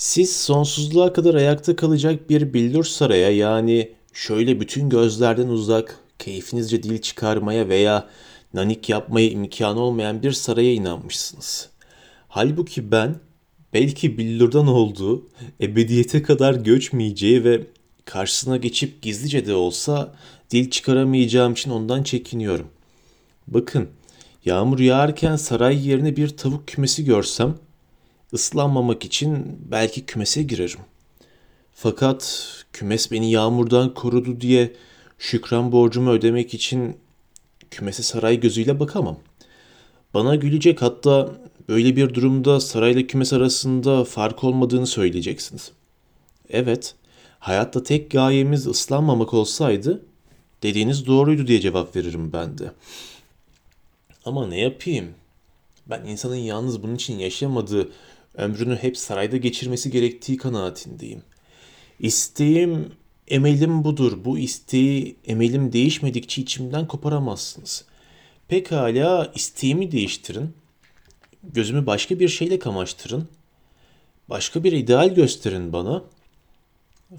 Siz sonsuzluğa kadar ayakta kalacak bir billur saraya yani şöyle bütün gözlerden uzak, keyfinizce dil çıkarmaya veya nanik yapmaya imkanı olmayan bir saraya inanmışsınız. Halbuki ben belki billurdan olduğu, ebediyete kadar göçmeyeceği ve karşısına geçip gizlice de olsa dil çıkaramayacağım için ondan çekiniyorum. Bakın, yağmur yağarken saray yerine bir tavuk kümesi görsem Islanmamak için belki kümese girerim. Fakat kümes beni yağmurdan korudu diye şükran borcumu ödemek için kümese saray gözüyle bakamam. Bana gülecek hatta böyle bir durumda sarayla kümes arasında fark olmadığını söyleyeceksiniz. Evet, hayatta tek gayemiz ıslanmamak olsaydı dediğiniz doğruydu diye cevap veririm ben de. Ama ne yapayım? Ben insanın yalnız bunun için yaşamadığı ömrünü hep sarayda geçirmesi gerektiği kanaatindeyim. İsteğim, emelim budur. Bu isteği, emelim değişmedikçe içimden koparamazsınız. Pekala isteğimi değiştirin. Gözümü başka bir şeyle kamaştırın. Başka bir ideal gösterin bana.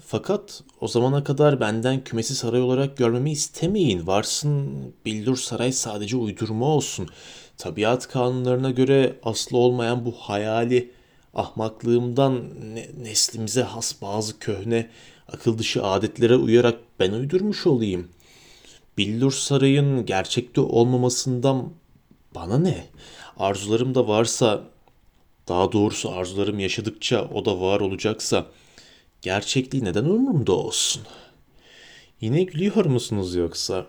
Fakat o zamana kadar benden kümesi saray olarak görmemi istemeyin. Varsın bildur saray sadece uydurma olsun. Tabiat kanunlarına göre aslı olmayan bu hayali ahmaklığımdan neslimize has bazı köhne akıl dışı adetlere uyarak ben uydurmuş olayım. Billur Saray'ın gerçekte olmamasından bana ne? Arzularım da varsa, daha doğrusu arzularım yaşadıkça o da var olacaksa, gerçekliği neden umurumda olsun? Yine gülüyor musunuz yoksa?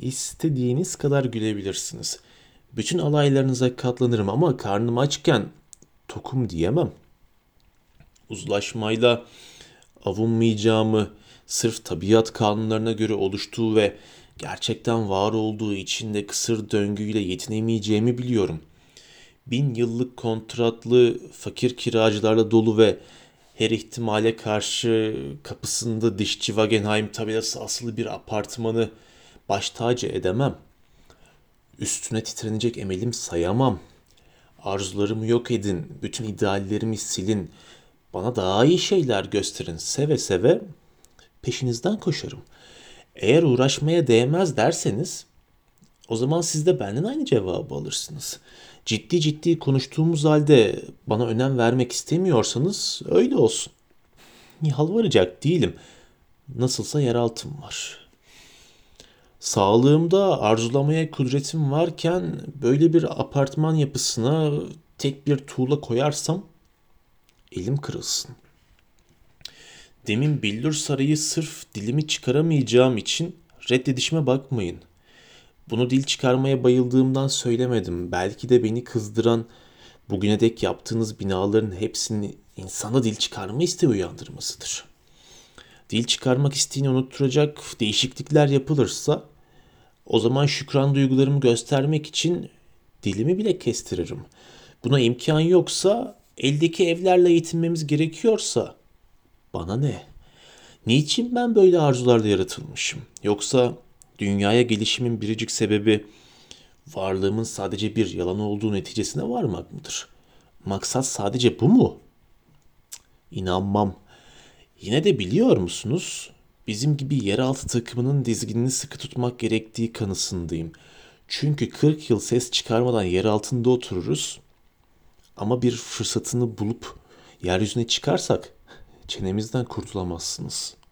İstediğiniz kadar gülebilirsiniz. Bütün alaylarınıza katlanırım ama karnım açken tokum diyemem. Uzlaşmayla avunmayacağımı sırf tabiat kanunlarına göre oluştuğu ve gerçekten var olduğu içinde kısır döngüyle yetinemeyeceğimi biliyorum. Bin yıllık kontratlı fakir kiracılarla dolu ve her ihtimale karşı kapısında dişçi Wagenheim tabelası asılı bir apartmanı baş tacı edemem. Üstüne titrenecek emelim sayamam.'' Arzularımı yok edin, bütün ideallerimi silin. Bana daha iyi şeyler gösterin. Seve seve peşinizden koşarım. Eğer uğraşmaya değmez derseniz o zaman siz de benden aynı cevabı alırsınız. Ciddi ciddi konuştuğumuz halde bana önem vermek istemiyorsanız öyle olsun. Yalvaracak değilim. Nasılsa yeraltım var. Sağlığımda arzulamaya kudretim varken böyle bir apartman yapısına tek bir tuğla koyarsam elim kırılsın. Demin Billur Sarayı sırf dilimi çıkaramayacağım için reddedişime bakmayın. Bunu dil çıkarmaya bayıldığımdan söylemedim. Belki de beni kızdıran bugüne dek yaptığınız binaların hepsinin insana dil çıkarma isteği uyandırmasıdır. Dil çıkarmak isteğini unutturacak değişiklikler yapılırsa o zaman şükran duygularımı göstermek için dilimi bile kestiririm. Buna imkan yoksa, eldeki evlerle yetinmemiz gerekiyorsa bana ne? Niçin ben böyle arzularla yaratılmışım? Yoksa dünyaya gelişimin biricik sebebi varlığımın sadece bir yalan olduğu neticesine varmak mıdır? Maksat sadece bu mu? İnanmam. Yine de biliyor musunuz? Bizim gibi yeraltı takımının dizginini sıkı tutmak gerektiği kanısındayım. Çünkü 40 yıl ses çıkarmadan yer altında otururuz. Ama bir fırsatını bulup yeryüzüne çıkarsak çenemizden kurtulamazsınız.''